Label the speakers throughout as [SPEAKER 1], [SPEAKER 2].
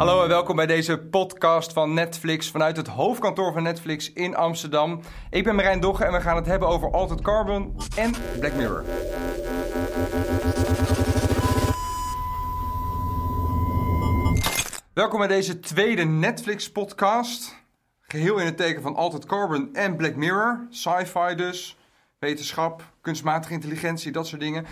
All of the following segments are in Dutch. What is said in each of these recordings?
[SPEAKER 1] Hallo en welkom bij deze podcast van Netflix vanuit het hoofdkantoor van Netflix in Amsterdam. Ik ben Marijn Dogge en we gaan het hebben over Altered Carbon en Black Mirror. Welkom bij deze tweede Netflix-podcast. Geheel in het teken van Altered Carbon en Black Mirror. Sci-fi dus, wetenschap, kunstmatige intelligentie, dat soort dingen.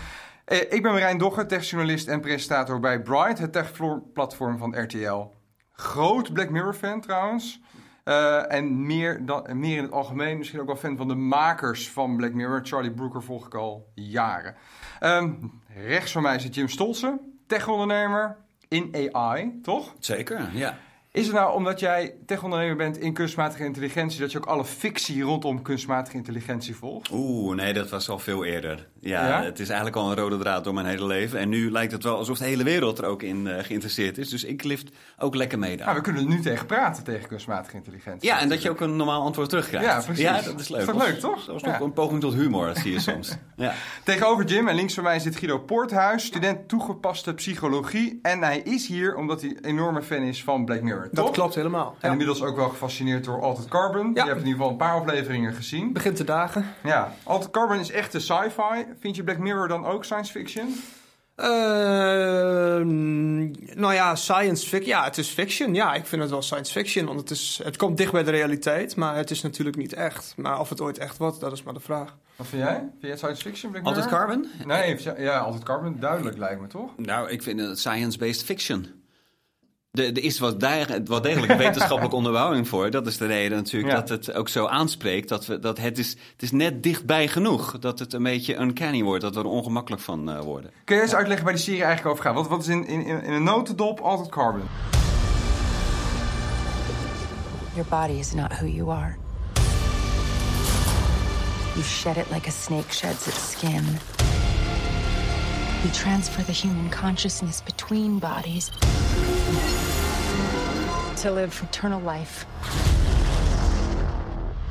[SPEAKER 1] Eh, ik ben Marijn Dogge, techjournalist en presentator bij Bright, het techplatform van RTL. Groot Black Mirror-fan trouwens. Eh, en meer, dan, meer in het algemeen, misschien ook wel fan van de makers van Black Mirror. Charlie Brooker volg ik al jaren. Ehm, rechts van mij zit Jim Stolzen, tech-ondernemer in AI, toch?
[SPEAKER 2] Zeker, ja.
[SPEAKER 1] Is het nou omdat jij tech-ondernemer bent in kunstmatige intelligentie... dat je ook alle fictie rondom kunstmatige intelligentie volgt?
[SPEAKER 2] Oeh, nee, dat was al veel eerder. Ja,
[SPEAKER 1] Ja?
[SPEAKER 2] het is eigenlijk al een rode draad door mijn hele leven. En nu lijkt het wel alsof de hele wereld er ook in eh, geïnteresseerd is. Dus ik lift ook lekker mee daar.
[SPEAKER 1] Nou, we kunnen er nu tegen praten, tegen kunstmatige intelligentie.
[SPEAKER 2] ja, en dat je ook een normaal antwoord terugkrijgt.
[SPEAKER 1] Ja, precies.
[SPEAKER 2] Ja, dat is leuk.
[SPEAKER 1] Is toch leuk, toch?
[SPEAKER 2] Dat is
[SPEAKER 1] Ja.
[SPEAKER 2] toch een poging tot humor, dat zie je soms. Ja.
[SPEAKER 1] Tegenover Jim en links van mij zit Guido Poorthuis, student toegepaste psychologie. En hij is hier omdat hij een enorme fan is van Black Mirror,
[SPEAKER 3] Dat
[SPEAKER 1] toch?
[SPEAKER 3] klopt helemaal.
[SPEAKER 1] En
[SPEAKER 3] Ja.
[SPEAKER 1] inmiddels ook wel gefascineerd door Altered Carbon. Je hebt in ieder geval een paar afleveringen gezien.
[SPEAKER 3] Begint te dagen.
[SPEAKER 1] Ja, Altered Carbon is echt de sci-fi. Vind je Black Mirror dan ook science fiction?
[SPEAKER 3] Eh, nou ja, science fiction. Ja, het is fiction. Ja, ik vind het wel science fiction. Want het, is, het komt dicht bij de realiteit. Maar het is natuurlijk niet echt. Maar of het ooit echt wordt, dat is maar de vraag.
[SPEAKER 1] Wat vind jij? Vind jij science fiction, Black Mirror?
[SPEAKER 2] Altijd Carbon?
[SPEAKER 1] Nee, ja, Altered Carbon, duidelijk lijkt me, toch?
[SPEAKER 2] Nou, ik vind het science-based fiction. Er is wat, de- wat degelijk wetenschappelijke onderbouwing voor. Dat is de reden natuurlijk
[SPEAKER 1] Ja.
[SPEAKER 2] dat het ook zo aanspreekt. Dat, we, dat het, is, het is net dichtbij genoeg. Dat het een beetje uncanny wordt. Dat we er ongemakkelijk van eh, worden.
[SPEAKER 1] Kun je eens uitleggen waar die serie eigenlijk over gaat? Wat, wat is in, in, in een notendop Altered Carbon?
[SPEAKER 4] Your body is not who you are. You shed it like a snake sheds its skin. You transfer the human consciousness between bodies to live eternal life.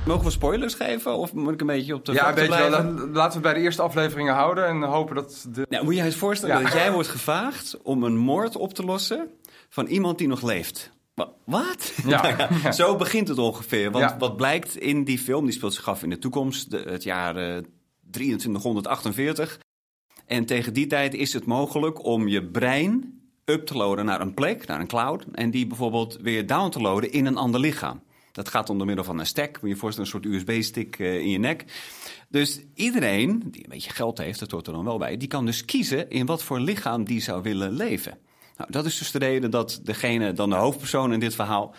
[SPEAKER 2] Mogen we spoilers geven? Of moet ik een beetje op de
[SPEAKER 1] Ja, weet je wel. Laten we bij de eerste afleveringen houden en hopen dat de...
[SPEAKER 2] Nou, moet je je eens voorstellen
[SPEAKER 1] Ja.
[SPEAKER 2] dat jij wordt gevraagd om een moord op te lossen van iemand die nog leeft. Wa- Wat?
[SPEAKER 1] Ja.
[SPEAKER 2] Nou ja, zo begint het ongeveer. Want
[SPEAKER 1] Ja.
[SPEAKER 2] wat blijkt in die film, die speelt zich af in de toekomst, de- het jaar eh, 2348. En tegen die tijd is het mogelijk om je brein up te loaden naar een plek, naar een cloud. En die bijvoorbeeld weer down te loaden in een ander lichaam. Dat gaat om door middel van een stack. Moet je je voorstellen, een soort USB-stick eh, in je nek. Dus iedereen die een beetje geld heeft, dat hoort er dan wel bij, die kan dus kiezen in wat voor lichaam die zou willen leven. Nou, dat is dus de reden dat degene, dan de hoofdpersoon in dit verhaal,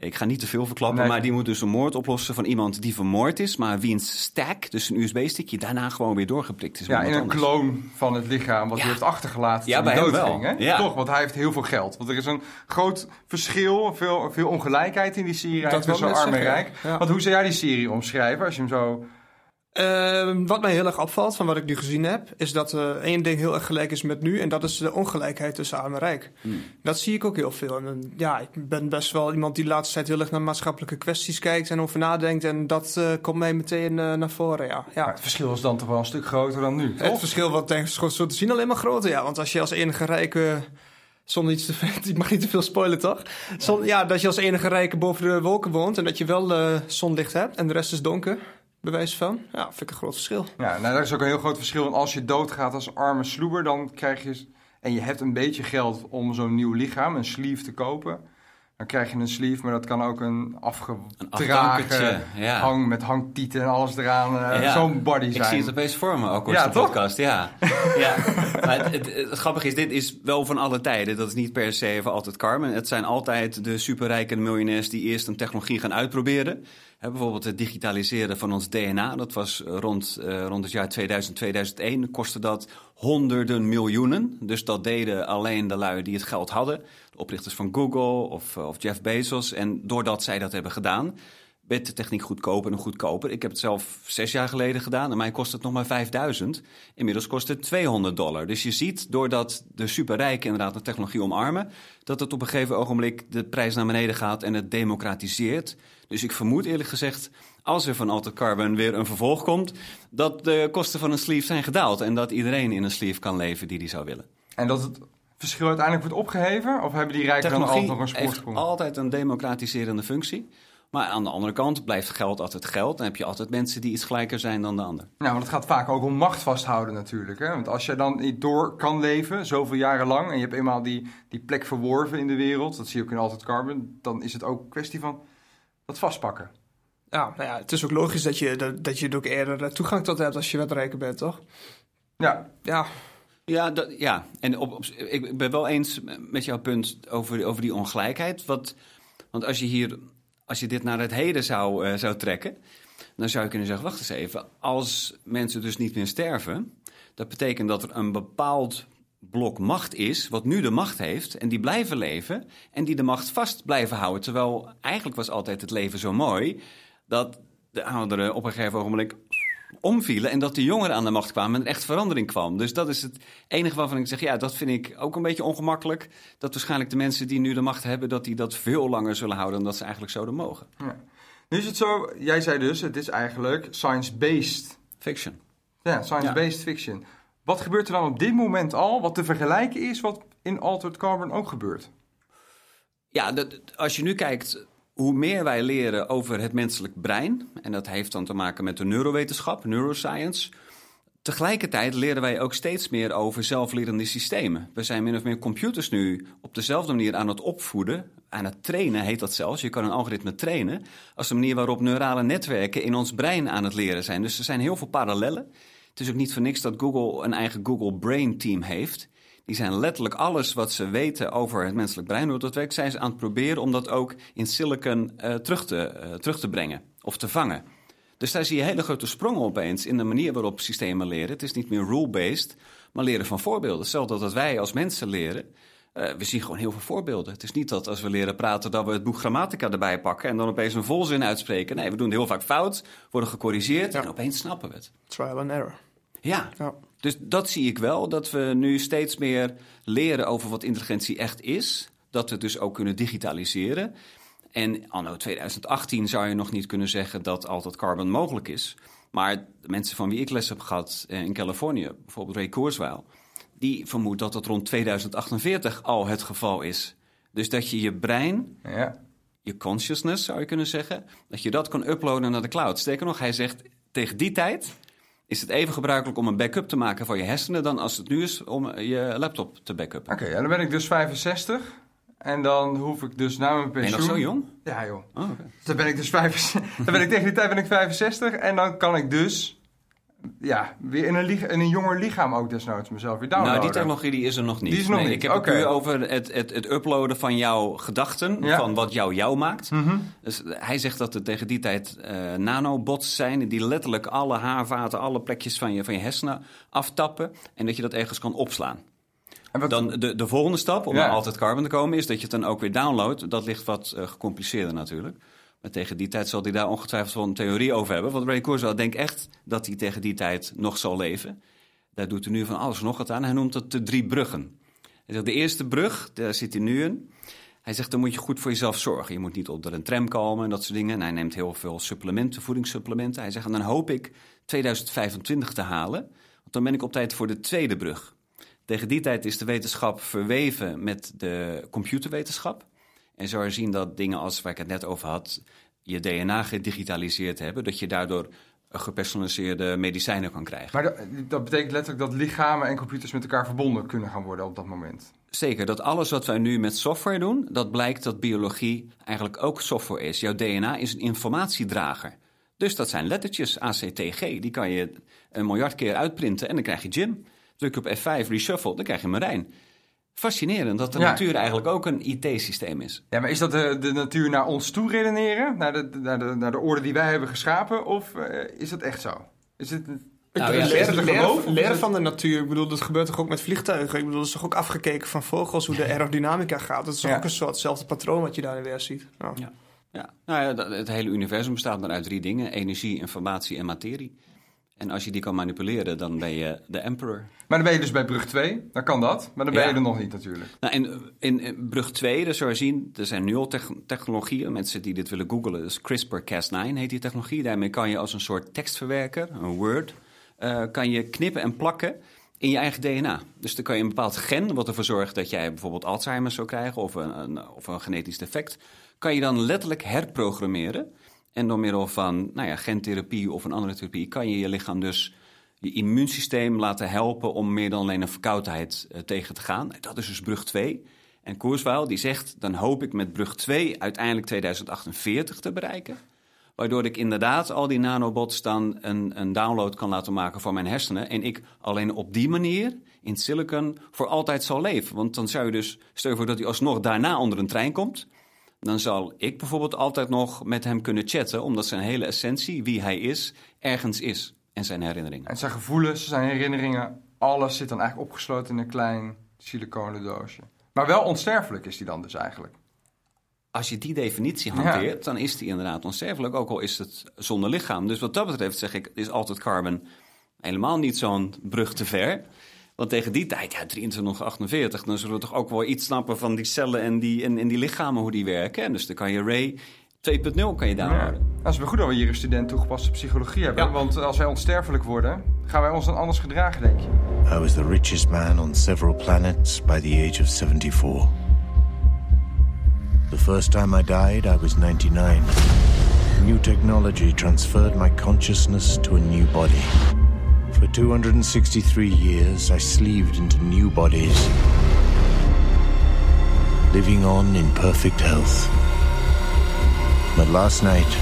[SPEAKER 2] ik ga niet te veel verklappen,
[SPEAKER 1] Nee.
[SPEAKER 2] maar die moet dus een moord oplossen van iemand die vermoord is, maar wiens stack, dus een USB-stickje, daarna gewoon weer doorgeprikt is.
[SPEAKER 1] Ja, in een kloon van het lichaam wat
[SPEAKER 2] Ja.
[SPEAKER 1] hij heeft achtergelaten
[SPEAKER 2] Ja, bij hem wel.
[SPEAKER 1] Hè?
[SPEAKER 2] Ja.
[SPEAKER 1] Toch, want hij heeft heel veel geld. Want er is een groot verschil, veel, veel ongelijkheid in die serie
[SPEAKER 3] Dat
[SPEAKER 1] tussen
[SPEAKER 3] net
[SPEAKER 1] arm en rijk.
[SPEAKER 3] ja.
[SPEAKER 1] Want hoe zou jij die serie omschrijven als je hem zo...
[SPEAKER 3] Eh, wat mij heel erg opvalt van wat ik nu gezien heb, is dat eh één ding heel erg gelijk is met nu. En dat is de ongelijkheid tussen arm en rijk. Dat zie ik ook heel veel. En, eh, ja, ik ben best wel iemand die de laatste tijd heel erg naar maatschappelijke kwesties kijkt en over nadenkt. En dat eh, komt mij meteen eh, naar voren, ja. ja.
[SPEAKER 1] Maar het verschil is dan toch wel een stuk groter dan nu,
[SPEAKER 3] Het verschil wat denk ik zo te zien alleen maar groter, ja. Want als je als enige rijke... Zonder iets te veel... Ik mag niet te veel spoilen, toch? Zon, ja, dat je als enige rijke boven de wolken woont... en dat je wel zonlicht hebt en de rest is donker, bewijs van. Ja, vind ik een groot verschil.
[SPEAKER 1] Ja, nou, dat is ook een heel groot verschil. Want als je doodgaat als arme sloeber, dan krijg je... En je hebt een beetje geld om zo'n nieuw lichaam, een sleeve, te kopen. Dan krijg je een sleeve, maar dat kan ook een
[SPEAKER 2] afdankertje, ja.
[SPEAKER 1] hang met hangtieten en alles eraan. eh,
[SPEAKER 2] Ja.
[SPEAKER 1] Zo'n body
[SPEAKER 2] Ik
[SPEAKER 1] zijn.
[SPEAKER 2] zie het opeens voor me, ook
[SPEAKER 1] Ja,
[SPEAKER 2] ja, de
[SPEAKER 1] toch?
[SPEAKER 2] podcast. Ja. ja. Maar het, het, het grappige is, dit is wel van alle tijden. Dat is niet per se even altijd Carmen. Het zijn altijd de superrijke miljonairs die eerst een technologie gaan uitproberen. Bijvoorbeeld het digitaliseren van ons DNA. Dat was rond, eh, rond het jaar 2000, 2001. Kostte dat honderden miljoenen. Dus dat deden alleen de lui die het geld hadden. De oprichters van Google of, eh, of Jeff Bezos. En doordat zij dat hebben gedaan, werd de techniek goedkoper en goedkoper. Ik heb het zelf zes jaar geleden gedaan en mij kost het nog maar 5000. Inmiddels kost het 200 dollar. Dus je ziet, doordat de superrijken inderdaad de technologie omarmen, dat het op een gegeven ogenblik de prijs naar beneden gaat en het democratiseert. Dus ik vermoed eerlijk gezegd, als er van Altered Carbon weer een vervolg komt, dat de kosten van een sleeve zijn gedaald en dat iedereen in een sleeve kan leven die die zou willen.
[SPEAKER 1] En dat het verschil uiteindelijk wordt opgeheven? Of hebben die rijken dan altijd nog een voorsprong?
[SPEAKER 2] altijd een democratiserende functie. Maar aan de andere kant blijft geld altijd geld. Dan heb je altijd mensen die iets gelijker zijn dan de ander.
[SPEAKER 1] Nou, want het gaat vaak ook om macht vasthouden natuurlijk. Hè? Want als je dan niet door kan leven, zoveel jaren lang... en je hebt eenmaal die, die plek verworven in de wereld... dat zie je ook in Altered Carbon... dan is het ook een kwestie van dat vastpakken.
[SPEAKER 3] Ja, nou ja, het is ook logisch dat je, dat, dat je er ook eerder eh, toegang tot hebt als je wat rijker bent, toch?
[SPEAKER 1] Ja,
[SPEAKER 3] Ja,
[SPEAKER 2] Ja, dat, ja. en op, op, ik ben wel eens met jouw punt over, over die ongelijkheid. Wat, want als je, hier, als je dit naar het heden zou, eh, zou trekken, dan zou je kunnen zeggen: wacht eens even. Als mensen dus niet meer sterven, dat betekent dat er een bepaald blok macht is, wat nu de macht heeft, en die blijven leven en die de macht vast blijven houden. Terwijl eigenlijk was altijd het leven zo mooi dat de ouderen op een gegeven ogenblik omvielen en dat de jongeren aan de macht kwamen en er echt verandering kwam. Dus dat is het enige waarvan ik zeg, ja, dat vind ik ook een beetje ongemakkelijk. Dat waarschijnlijk de mensen die nu de macht hebben, dat die dat veel langer zullen houden dan dat ze eigenlijk zouden mogen.
[SPEAKER 1] nu is het zo... Jij zei dus, het is eigenlijk science-based...
[SPEAKER 2] Fiction.
[SPEAKER 1] Ja, science-based fiction. Wat gebeurt er dan op dit moment al... wat te vergelijken is wat in Altered Carbon ook gebeurt?
[SPEAKER 2] Ja, dat, als je nu kijkt hoe meer wij leren over het menselijk brein, en dat heeft dan te maken met de neurowetenschap, neuroscience. Tegelijkertijd leren wij ook steeds meer over zelflerende systemen. We zijn min of meer computers nu op dezelfde manier aan het opvoeden, aan het trainen heet dat zelfs. Je kan een algoritme trainen als de manier waarop neurale netwerken in ons brein aan het leren zijn. Dus er zijn heel veel parallellen. Het is ook niet voor niks dat Google een eigen Google Brain Team heeft. Die zijn letterlijk alles wat ze weten over het menselijk brein, hoe dat werkt, zijn ze aan het proberen om dat ook in silicon eh, terug, te, eh, terug te brengen of te vangen. Dus daar zie je hele grote sprongen opeens in de manier waarop systemen leren. Het is niet meer rule-based, maar leren van voorbeelden. Hetzelfde dat wij als mensen leren. eh, we zien gewoon heel veel voorbeelden. Het is niet dat als we leren praten dat we het boek grammatica erbij pakken en dan opeens een volzin uitspreken. Nee, we doen het heel vaak fout, worden gecorrigeerd en opeens snappen we het.
[SPEAKER 3] trial and error.
[SPEAKER 2] Ja,
[SPEAKER 3] Ja.
[SPEAKER 2] Dus dat zie ik wel, dat we nu steeds meer leren over wat intelligentie echt is. Dat we het dus ook kunnen digitaliseren. En anno 2018 zou je nog niet kunnen zeggen dat altijd carbon mogelijk is. Maar de mensen van wie ik les heb gehad eh, in Californië, bijvoorbeeld Ray Kurzweil... die vermoedt dat dat rond 2048 al het geval is. Dus dat je je brein
[SPEAKER 1] Ja.
[SPEAKER 2] je consciousness, zou je kunnen zeggen, dat je dat kan uploaden naar de cloud. Sterker nog, hij zegt tegen die tijd is het even gebruikelijk om een backup te maken van je hersenen dan als het nu is om je laptop te backuppen.
[SPEAKER 1] Oké, ja, dan ben ik dus 65. En dan hoef ik dus na mijn
[SPEAKER 2] Ben je
[SPEAKER 1] pensioen...
[SPEAKER 2] nog zo jong?
[SPEAKER 1] Ja, joh.
[SPEAKER 2] Oh,
[SPEAKER 1] dan ben ik dus 65. dan ben ik tegen die tijd ben ik 65. En dan kan ik dus... Ja, weer in een, in een jonger lichaam ook desnoods mezelf weer downloaden.
[SPEAKER 2] Nou, die technologie die is er nog niet.
[SPEAKER 1] Die is nog
[SPEAKER 2] nee,
[SPEAKER 1] niet,
[SPEAKER 2] Ik heb het puur over het, het, het uploaden van jouw gedachten,
[SPEAKER 1] Ja.
[SPEAKER 2] van wat jou jou maakt.
[SPEAKER 1] Mhm.
[SPEAKER 2] Dus hij zegt dat er tegen die tijd eh, nanobots zijn die letterlijk alle haarvaten, alle plekjes van je, van je hersenen aftappen en dat je dat ergens kan opslaan.
[SPEAKER 1] En wat,
[SPEAKER 2] Dan de, de volgende stap om
[SPEAKER 1] Ja.
[SPEAKER 2] altijd carbon te komen is dat je het dan ook weer downloadt. Dat ligt wat eh, gecompliceerder natuurlijk. Maar tegen die tijd zal hij daar ongetwijfeld wel een theorie over hebben. Want Ray Kurzweil denkt echt dat hij tegen die tijd nog zal leven. Daar doet hij nu van alles nog wat aan. Hij noemt het de drie bruggen. Hij zegt, de eerste brug, daar zit hij nu in. Hij zegt, dan moet je goed voor jezelf zorgen. Je moet niet onder een tram komen en dat soort dingen. En hij neemt heel veel supplementen, voedingssupplementen. Hij zegt, en dan hoop ik 2025 te halen. Want dan ben ik op tijd voor de tweede brug. Tegen die tijd is de wetenschap verweven met de computerwetenschap. En zou je zien dat dingen als waar ik het net over had, je DNA gedigitaliseerd hebben, dat je daardoor gepersonaliseerde medicijnen kan krijgen.
[SPEAKER 1] maar dat, dat betekent letterlijk dat lichamen en computers met elkaar verbonden kunnen gaan worden op dat moment.
[SPEAKER 2] Zeker, dat alles wat wij nu met software doen, dat blijkt dat biologie eigenlijk ook software is. Jouw DNA is een informatiedrager. Dus dat zijn lettertjes, ACTG, die kan je een miljard keer uitprinten en dan krijg je Jim. Druk op F5, reshuffle, dan krijg je Marijn. Fascinerend dat de
[SPEAKER 1] Ja.
[SPEAKER 2] natuur eigenlijk ook een IT-systeem is.
[SPEAKER 1] Ja, maar is dat de, de natuur naar ons toe redeneren? Naar de, naar, de, naar de orde die wij hebben geschapen? Of eh, is dat echt zo? Is het,
[SPEAKER 2] Nou ja,
[SPEAKER 1] het-
[SPEAKER 3] van de natuur. Ik bedoel, dat gebeurt toch ook met vliegtuigen? Ik bedoel, dat is toch ook afgekeken van vogels, hoe de aerodynamica gaat. Dat is toch
[SPEAKER 1] Ja.
[SPEAKER 3] ook een soort hetzelfde patroon wat je daarin weer ziet. Nou,
[SPEAKER 2] Ja. Ja, nou ja, het hele universum bestaat maar uit drie dingen: energie, informatie en materie. En als je die kan manipuleren, dan ben je de emperor.
[SPEAKER 1] Maar dan ben je dus bij brug 2. Dan kan dat. Maar dan ben
[SPEAKER 2] Ja.
[SPEAKER 1] je er nog niet natuurlijk.
[SPEAKER 2] Nou, in, in, in brug 2, dus zou je zien, er zijn nu al tech- technologieën. Mensen die dit willen googlen, dus CRISPR-Cas9 heet die technologie. Daarmee kan je als een soort tekstverwerker, een Word, eh, kan je knippen en plakken in je eigen DNA. Dus dan kan je een bepaald gen, wat ervoor zorgt dat jij bijvoorbeeld Alzheimer zou krijgen of een, een, of een genetisch defect, kan je dan letterlijk herprogrammeren. En door middel van nou ja, gentherapie of een andere therapie kan je je lichaam dus je immuunsysteem laten helpen om meer dan alleen een verkoudheid eh, tegen te gaan. Dat is dus brug 2. En Koerswaal die zegt, dan hoop ik met brug 2 uiteindelijk 2048 te bereiken. Waardoor ik inderdaad al die nanobots dan een, een download kan laten maken voor mijn hersenen. En ik alleen op die manier in silicon voor altijd zal leven. Want dan zou je dus, stel voor dat hij alsnog daarna onder een trein komt. Dan zal ik bijvoorbeeld altijd nog met hem kunnen chatten, omdat zijn hele essentie, wie hij is, ergens is. En zijn herinneringen.
[SPEAKER 1] En zijn gevoelens, zijn herinneringen, alles zit dan eigenlijk opgesloten in een klein siliconen doosje. Maar wel onsterfelijk is die dan dus eigenlijk.
[SPEAKER 2] Als je die definitie hanteert, dan is die inderdaad onsterfelijk, ook al is het zonder lichaam. Dus wat dat betreft zeg ik, is altijd carbon helemaal niet zo'n brug te ver. Want tegen die tijd, ja, 2348, dan zullen we toch ook wel iets snappen van die cellen en die, en, en die lichamen, hoe die werken. En dus dan kan je Ray 2.0 kan je downloaden.
[SPEAKER 1] Ja. Het is wel goed dat we hier een student toegepaste psychologie hebben.
[SPEAKER 2] Ja.
[SPEAKER 1] Want als wij onsterfelijk worden, gaan wij ons dan anders gedragen, denk je?
[SPEAKER 5] I was the richest man on several planets by the age of 74. The first time I died, I was 99. New technology transferred my consciousness to a new body. For 263 years, I sleeved into new bodies, living on in perfect health. But last night,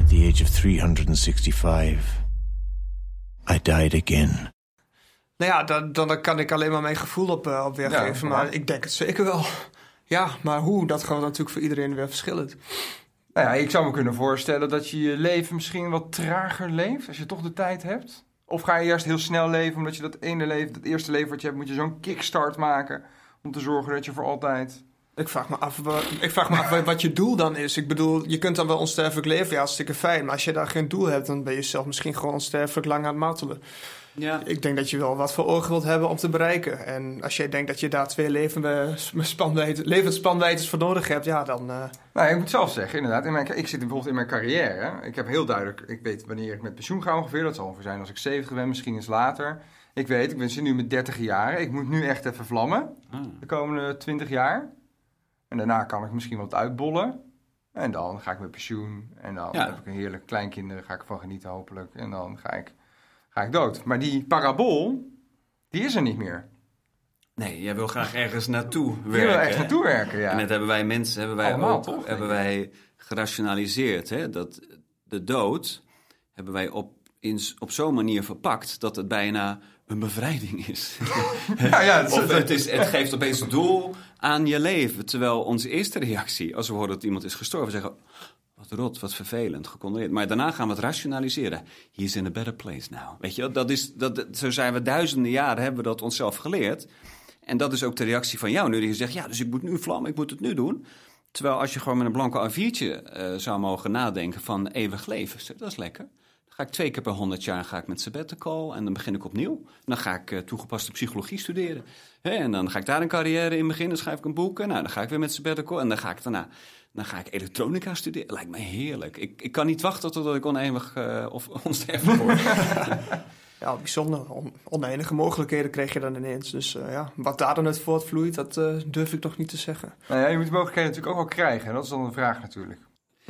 [SPEAKER 5] at the age of 365, I died again.
[SPEAKER 3] Nou ja, dan, dan kan ik alleen maar mijn gevoel op, eh, op weergeven.
[SPEAKER 1] Ja,
[SPEAKER 3] maar ik denk het zeker wel. Ja, maar hoe, dat gaat natuurlijk voor iedereen weer verschillend.
[SPEAKER 1] Nou ja, ik zou me kunnen voorstellen dat je je leven misschien wat trager leeft, als je toch de tijd hebt. Of ga je eerst heel snel leven, omdat je dat ene leven, dat eerste leven wat je hebt, moet je zo'n kickstart maken. Om te zorgen dat je voor altijd...
[SPEAKER 3] Ik vraag, me af, ik vraag me af wa- wat je doel dan is. Ik bedoel, je kunt dan wel onsterfelijk leven, ja, hartstikke fijn. Maar als je daar geen doel hebt, dan ben je zelf misschien gewoon onsterfelijk lang aan het martelen.
[SPEAKER 2] Ja.
[SPEAKER 3] Ik denk dat je wel wat voor ogen wilt hebben om te bereiken. En als jij denkt dat je daar twee levende spanwijdtes, levensspanwijdtes voor nodig hebt, ja, dan... eh,
[SPEAKER 1] Nou, ik moet zelf zeggen, inderdaad. In mijn, ik zit bijvoorbeeld in mijn carrière. Ik heb heel duidelijk, ik weet wanneer ik met pensioen ga ongeveer. Dat zal ongeveer zijn als ik 70 ben, misschien eens later. Ik weet, ik ben zit nu met 30 jaar. Ik moet nu echt even vlammen,
[SPEAKER 2] Ah.
[SPEAKER 1] de komende 20 jaar. En daarna kan ik misschien wat uitbollen. En dan ga ik met pensioen. En dan
[SPEAKER 2] Ja.
[SPEAKER 1] heb ik een heerlijk kleinkinderen, ga ik ervan genieten hopelijk. En dan ga ik, ga ik dood. Maar die parabool, die is er niet meer.
[SPEAKER 2] Nee, jij wil graag ergens naartoe werken.
[SPEAKER 1] wil echt naartoe werken, ja.
[SPEAKER 2] En net hebben wij mensen, hebben wij
[SPEAKER 1] Allemaal,
[SPEAKER 2] ook,
[SPEAKER 1] toch, denk
[SPEAKER 2] hebben wij gerationaliseerd, hè, dat de dood hebben wij op, in, op zo'n manier verpakt dat het bijna een bevrijding is.
[SPEAKER 1] Ja, ja, het
[SPEAKER 2] of het, is, het geeft opeens doel aan je leven. Terwijl onze eerste reactie, als we horen dat iemand is gestorven, zeggen: Wat rot, wat vervelend, gecondoleerd. Maar daarna gaan we het rationaliseren. He is in a better place now. Weet je, dat is, dat, zo zijn we duizenden jaren, hebben we dat onszelf geleerd. En dat is ook de reactie van jou nu, die je zegt: Ja, dus ik moet nu vlammen, ik moet het nu doen. Terwijl als je gewoon met een blanco A4'tje eh, zou mogen nadenken van eeuwig leven, dat is lekker. Dan ga ik twee keer per honderd jaar ga ik met sabbatical en dan begin ik opnieuw. Dan ga ik eh, toegepaste psychologie studeren. En dan ga ik daar een carrière in beginnen, schrijf ik een boek. En nou, dan ga ik weer met sabbatical en dan ga ik daarna... Dan ga ik elektronica studeren. Lijkt me heerlijk. Ik, ik kan niet wachten totdat ik oneeuwig eh, of onsterfelijk word.
[SPEAKER 3] ja, bijzonder. On- oneindige mogelijkheden kreeg je dan ineens. Dus eh, ja, wat daar dan uit voortvloeit, dat eh, durf ik toch niet te zeggen.
[SPEAKER 1] Nou ja, je moet die mogelijkheden natuurlijk ook wel krijgen. En dat is dan een vraag natuurlijk.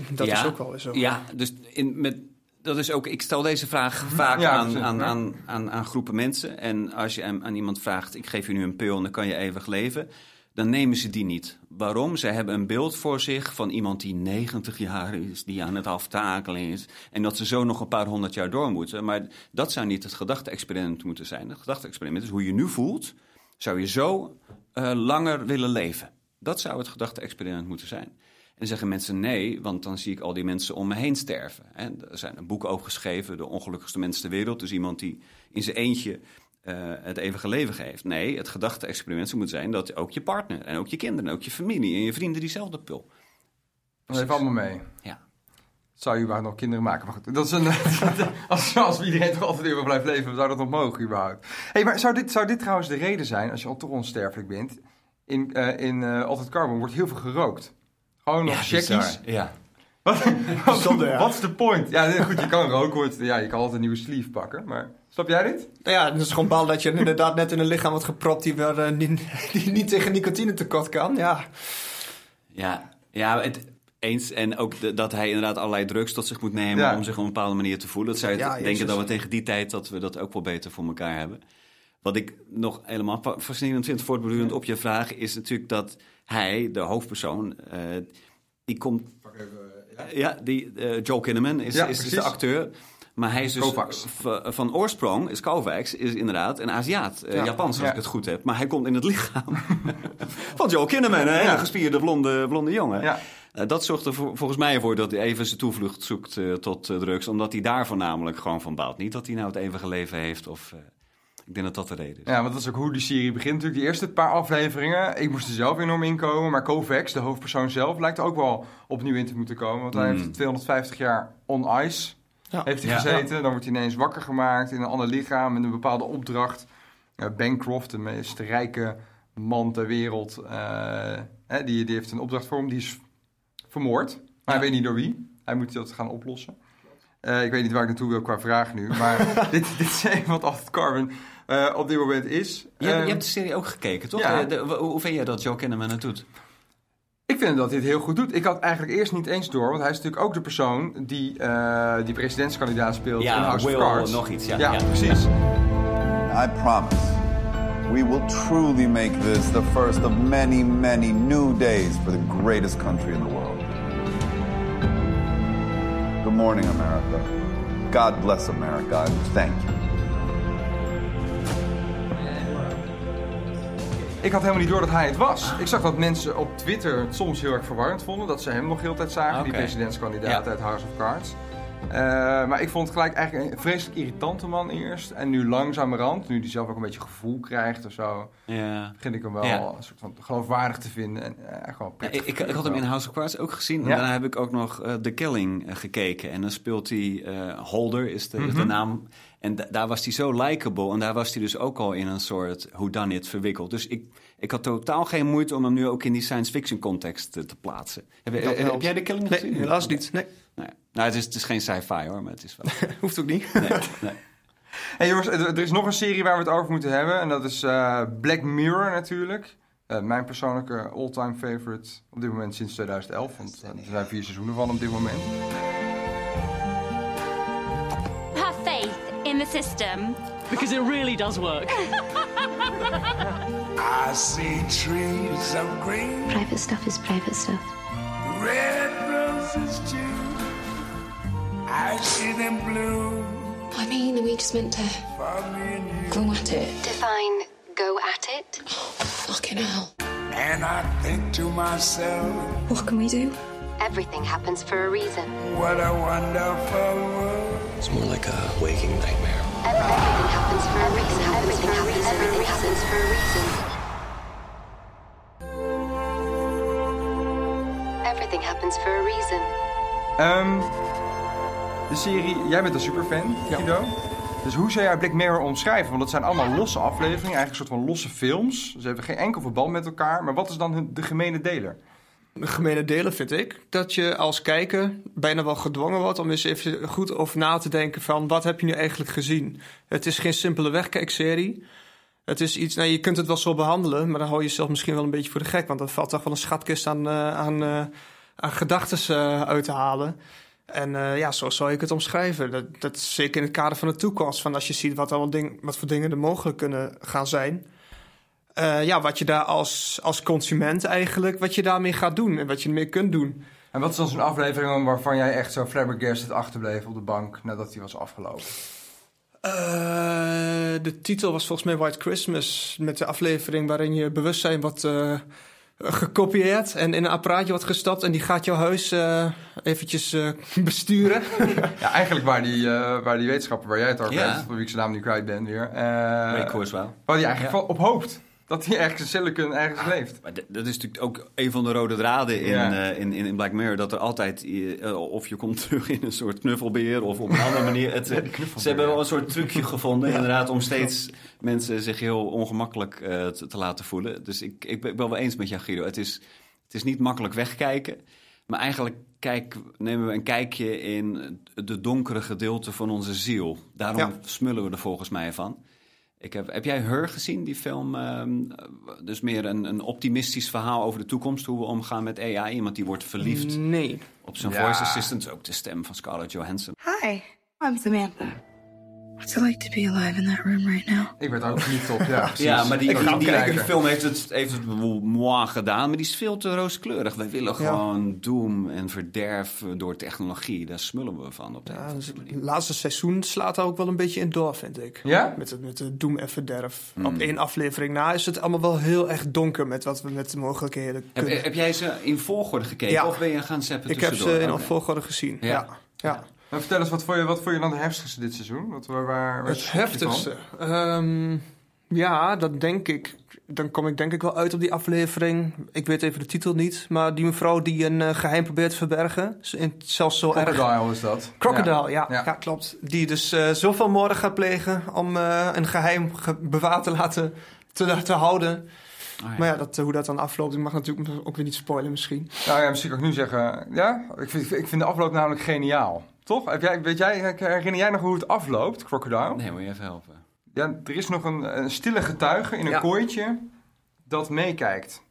[SPEAKER 3] Dat
[SPEAKER 2] Ja,
[SPEAKER 3] is ook wel weer zo.
[SPEAKER 2] Ja, dus in, met, dat is ook, ik stel deze vraag vaak
[SPEAKER 1] Ja,
[SPEAKER 2] aan,
[SPEAKER 1] precies,
[SPEAKER 2] aan,
[SPEAKER 1] ja.
[SPEAKER 2] aan, aan, aan groepen mensen. En als je aan, aan iemand vraagt, ik geef je nu een pil en dan kan je eeuwig leven. Dan nemen ze die niet. Waarom? Zij hebben een beeld voor zich van iemand die 90 jaar is, die aan het aftakelen is. En dat ze zo nog een paar honderd jaar door moeten. Maar dat zou niet het gedachte-experiment moeten zijn. Het gedachte-experiment is hoe je nu voelt, zou je zo eh, langer willen leven. Dat zou het gedachte-experiment moeten zijn. En zeggen mensen nee, want dan zie ik al die mensen om me heen sterven. En er zijn een boek over geschreven, De ongelukkigste mens ter wereld. Dus iemand die in zijn eentje eh, het eeuwige leven geeft. Nee, het gedachte-experiment zou moeten zijn dat ook je partner en ook je kinderen en ook je familie en je vrienden diezelfde pil.
[SPEAKER 1] Dat heeft allemaal mee.
[SPEAKER 2] Ja.
[SPEAKER 1] Zou je überhaupt nog kinderen maken? Maar goed, dat is een, als, als iedereen toch altijd eeuwig blijft leven, zou dat nog mogen überhaupt? hey, maar zou dit, zou dit trouwens de reden zijn, als je al toch onsterfelijk bent? In, eh in eh Altijd Carbon wordt heel veel gerookt. Gewoon nog checkies.
[SPEAKER 2] Ja.
[SPEAKER 1] Wat, wat, is de point? Ja, goed, je kan roken, want ja, je kan altijd een nieuwe sleeve pakken. Maar snap jij dit?
[SPEAKER 3] Nou ja, het is gewoon bal dat je inderdaad net in een lichaam wordt gepropt die, weer, eh, niet, die niet tegen nicotine tekort kan. Ja,
[SPEAKER 2] Ja, ja het, eens. En ook de- dat hij inderdaad allerlei drugs tot zich moet nemen
[SPEAKER 1] Ja.
[SPEAKER 2] om zich op een bepaalde manier te voelen. Dat zou je
[SPEAKER 3] Ja,
[SPEAKER 2] denken
[SPEAKER 3] jezus.
[SPEAKER 2] dat we tegen die tijd dat we dat ook wel beter voor elkaar hebben. Wat ik nog helemaal fa- fascinerend vind, voortbordurend op je vraag, is natuurlijk dat hij, de hoofdpersoon, eh, die komt. Ja. die eh, Joel Kinnaman is,
[SPEAKER 1] Ja,
[SPEAKER 2] is, is de acteur. Maar hij is dus van oorsprong, is Kovacs, is inderdaad een Aziat,
[SPEAKER 1] Ja.
[SPEAKER 2] Japans als
[SPEAKER 1] Ja.
[SPEAKER 2] ik het goed heb. Maar hij komt in het lichaam van Joel Kinnaman, een hele gespierde blonde, blonde jongen.
[SPEAKER 1] Ja.
[SPEAKER 2] Eh, dat zorgt er volgens mij voor dat hij even zijn toevlucht zoekt tot drugs. Omdat hij daar voornamelijk gewoon van baalt. Niet dat hij nou het eeuwige leven heeft. Of, ik denk dat dat de reden is.
[SPEAKER 1] Ja, want dat is ook hoe die serie begint natuurlijk. Die eerste paar afleveringen, ik moest er zelf enorm in komen. Maar Kovacs, de hoofdpersoon zelf, lijkt er ook wel opnieuw in te moeten komen. Want hij
[SPEAKER 2] Mm.
[SPEAKER 1] heeft 250 jaar on ice
[SPEAKER 3] Ja.
[SPEAKER 1] heeft hij
[SPEAKER 2] Ja.
[SPEAKER 1] gezeten. Dan wordt hij ineens wakker gemaakt in een ander lichaam met een bepaalde opdracht. Uh, Bancroft, de meest rijke man ter wereld, eh, hè, die, die heeft een opdracht voor hem. Die is vermoord, maar hij weet niet door wie. Hij moet dat gaan oplossen. Eh, ik weet niet waar ik naartoe wil qua vraag nu. Maar dit, dit is even wat Altered Carbon eh, op dit moment is.
[SPEAKER 2] Je, hebt- je hebt de serie ook gekeken, toch?
[SPEAKER 1] ja.
[SPEAKER 2] Eh, de- hoe vind jij dat Joe Kinnaman het doet?
[SPEAKER 1] Ik vind dat hij het heel goed doet. Ik had eigenlijk eerst niet eens door, want hij is natuurlijk ook de persoon die eh, die presidentskandidaat speelt in House
[SPEAKER 2] Will
[SPEAKER 1] of Cards.
[SPEAKER 2] nog iets. Ja,
[SPEAKER 1] ja,
[SPEAKER 2] ja.
[SPEAKER 1] precies.
[SPEAKER 6] I promise we will truly make this the first of many, many new days for the greatest country in the world. Good morning, America. God bless America and thank you.
[SPEAKER 1] Ik had helemaal niet door dat hij het was. Ik zag dat mensen op Twitter het soms heel erg verwarrend vonden. Dat ze hem nog heel tijd zagen, die
[SPEAKER 2] Oké.
[SPEAKER 1] presidentskandidaat
[SPEAKER 2] Ja.
[SPEAKER 1] uit House of Cards. Eh, maar ik vond het gelijk eigenlijk een vreselijk irritante man eerst. En nu langzamerhand, nu hij zelf ook een beetje gevoel krijgt of zo...
[SPEAKER 2] Ja.
[SPEAKER 1] begin ik hem wel
[SPEAKER 2] Ja.
[SPEAKER 1] een soort van geloofwaardig te vinden. En eh, gewoon
[SPEAKER 2] Ja, ik, ik, had hem in House of Cards ook gezien. En daarna heb ik ook nog eh, The Killing eh, gekeken. En dan speelt hij Holder, is de,
[SPEAKER 1] Mhm.
[SPEAKER 2] de naam. En da- daar was hij zo likable. En daar was hij dus ook al in een soort whodunit verwikkeld. Dus ik, ik had totaal geen moeite om hem nu ook in die science fiction context te plaatsen. Heb, heb, heb jij The Killing
[SPEAKER 3] nee,
[SPEAKER 2] gezien?
[SPEAKER 3] helaas niet. Nee,
[SPEAKER 2] Nou, nou het, is, het is geen sci-fi hoor, maar het is wel...
[SPEAKER 3] hoeft ook niet.
[SPEAKER 2] Nee, nee.
[SPEAKER 1] Hey jongens, er, er is nog een serie waar we het over moeten hebben. En dat is eh, Black Mirror natuurlijk. Eh, mijn persoonlijke all-time favorite op dit moment sinds 2011. Want eh, er zijn vier seizoenen van op dit moment.
[SPEAKER 7] Have faith in the system.
[SPEAKER 8] Because it really does work.
[SPEAKER 9] I see trees of green,
[SPEAKER 10] Private stuff is private stuff.
[SPEAKER 9] red roses too. I see them bloom
[SPEAKER 10] I mean, we just meant to
[SPEAKER 9] me
[SPEAKER 10] go at it? Define go at it? fucking hell.
[SPEAKER 9] And I think to myself,
[SPEAKER 10] What can we do? Everything happens for a reason.
[SPEAKER 9] what a wonderful world.
[SPEAKER 11] It's more like a waking nightmare.
[SPEAKER 10] Everything happens for a reason. Everything happens, everything happens for a reason. Everything happens for a reason.
[SPEAKER 1] Ehm, de serie, jij bent een superfan, Guido. Dus hoe zou jij Black Mirror omschrijven? Want dat zijn allemaal losse afleveringen, eigenlijk een soort van losse films. Ze hebben geen enkel verband met elkaar. Maar wat is dan de gemene deler?
[SPEAKER 3] Gemene delen vind ik dat je als kijker bijna wel gedwongen wordt om eens even goed over na te denken van wat heb je nu eigenlijk gezien. Het is geen simpele wegkijkserie. Het is iets, nou, je kunt het wel zo behandelen, maar dan hou je jezelf misschien wel een beetje voor de gek. Want dat valt toch wel een schatkist aan, eh, aan, eh, aan gedachten eh, uit te halen. En ja, zo zou ik het omschrijven. Dat, dat zeker in het kader van de toekomst. Van als je ziet wat, allemaal ding, wat voor dingen er mogelijk kunnen gaan zijn. Eh, ja, wat je daar als, als consument eigenlijk, wat je daarmee gaat doen en wat je ermee kunt doen.
[SPEAKER 1] En wat is dan zo'n aflevering waarvan jij echt zo flabbergasted achterbleef op de bank nadat die was afgelopen?
[SPEAKER 3] Eh, de titel was volgens mij White Christmas, met de aflevering waarin je bewustzijn wordt eh, gekopieerd en in een apparaatje wordt gestapt en die gaat jouw huis eh, eventjes eh, besturen.
[SPEAKER 1] Ja, eigenlijk waar die, eh, waar die wetenschapper waar jij het over hebt, voor wie ik zijn naam nu kwijt ben weer. eh
[SPEAKER 2] Ray Kurzweil.
[SPEAKER 1] waar die eigenlijk
[SPEAKER 2] Ja.
[SPEAKER 1] op hoopt. Dat hij ergens in Silicon ergens leeft.
[SPEAKER 2] Maar dat is natuurlijk ook een van de rode draden in,
[SPEAKER 1] Ja.
[SPEAKER 2] eh, in, in, in Black Mirror. Dat er altijd, eh, of je komt terug in een soort knuffelbeer of op een andere manier. Het, eh, ze hebben wel een soort trucje gevonden inderdaad om steeds mensen zich heel ongemakkelijk eh, te, te laten voelen. Dus ik, ik ben ik ben wel eens met jou Guido. Het is, het is niet makkelijk wegkijken. Maar eigenlijk kijk, nemen we een kijkje in de donkere gedeelte van onze ziel. Daarom smullen we er volgens mij van. Ik heb, heb jij Her gezien, die film? ehm, dus meer een, een optimistisch verhaal over de toekomst, hoe we omgaan met AI. Iemand die wordt verliefd
[SPEAKER 3] Nee.
[SPEAKER 2] op zijn
[SPEAKER 1] Ja.
[SPEAKER 2] voice assistant. Ook de stem van Scarlett Johansson.
[SPEAKER 12] Hi, I'm Samantha. What's it like to be alive in that room right now?
[SPEAKER 1] Ik werd ook verliefd op, ja precies.
[SPEAKER 2] Ja, maar die, die, die, film heeft het, heeft het moi gedaan, maar die is veel te rooskleurig. Wij willen gewoon doem en verderf door technologie. Daar smullen we van op de
[SPEAKER 3] Ja, dus het laatste seizoen slaat daar ook wel een beetje in door, vind ik.
[SPEAKER 1] Ja?
[SPEAKER 3] Met, het, met de doem en verderf.
[SPEAKER 2] Hmm.
[SPEAKER 3] Op één aflevering na is het allemaal wel heel erg donker met wat we met de mogelijkheden
[SPEAKER 2] Heb,
[SPEAKER 3] kunnen.
[SPEAKER 2] heb jij ze in volgorde gekeken
[SPEAKER 3] Ja.
[SPEAKER 2] of ben je gaan zappen
[SPEAKER 3] ik heb ze in volgorde gezien.
[SPEAKER 2] Ja.
[SPEAKER 3] Ja.
[SPEAKER 1] Maar vertel eens, wat vond je, wat vond je dan de heftigste dit seizoen? Wat, waar, waar,
[SPEAKER 3] Het heftigste. Ehm, ja, dat denk ik. Dan kom ik denk ik wel uit op die aflevering. Ik weet even de titel niet. Maar die mevrouw die een eh, geheim probeert te verbergen. Zelfs zo erg.
[SPEAKER 1] Crocodile is dat.
[SPEAKER 3] Crocodile, ja.
[SPEAKER 1] Ja.
[SPEAKER 3] Ja, klopt. Die dus eh, zoveel moorden gaat plegen om eh, een geheim ge- bewaard te laten te, te houden.
[SPEAKER 2] Ja.
[SPEAKER 3] Maar ja, dat, hoe dat dan afloopt, ik mag natuurlijk ook weer niet spoilen misschien.
[SPEAKER 1] Nou ja, misschien kan ik nu zeggen, ja, ik vind, ik vind de afloop namelijk geniaal. Toch? Heb jij, weet jij, herinner jij nog hoe het afloopt, Crocodile?
[SPEAKER 2] Nee, moet je even helpen.
[SPEAKER 1] Ja, er is nog een, een stille getuige in een
[SPEAKER 3] Ja.
[SPEAKER 1] kooitje dat meekijkt.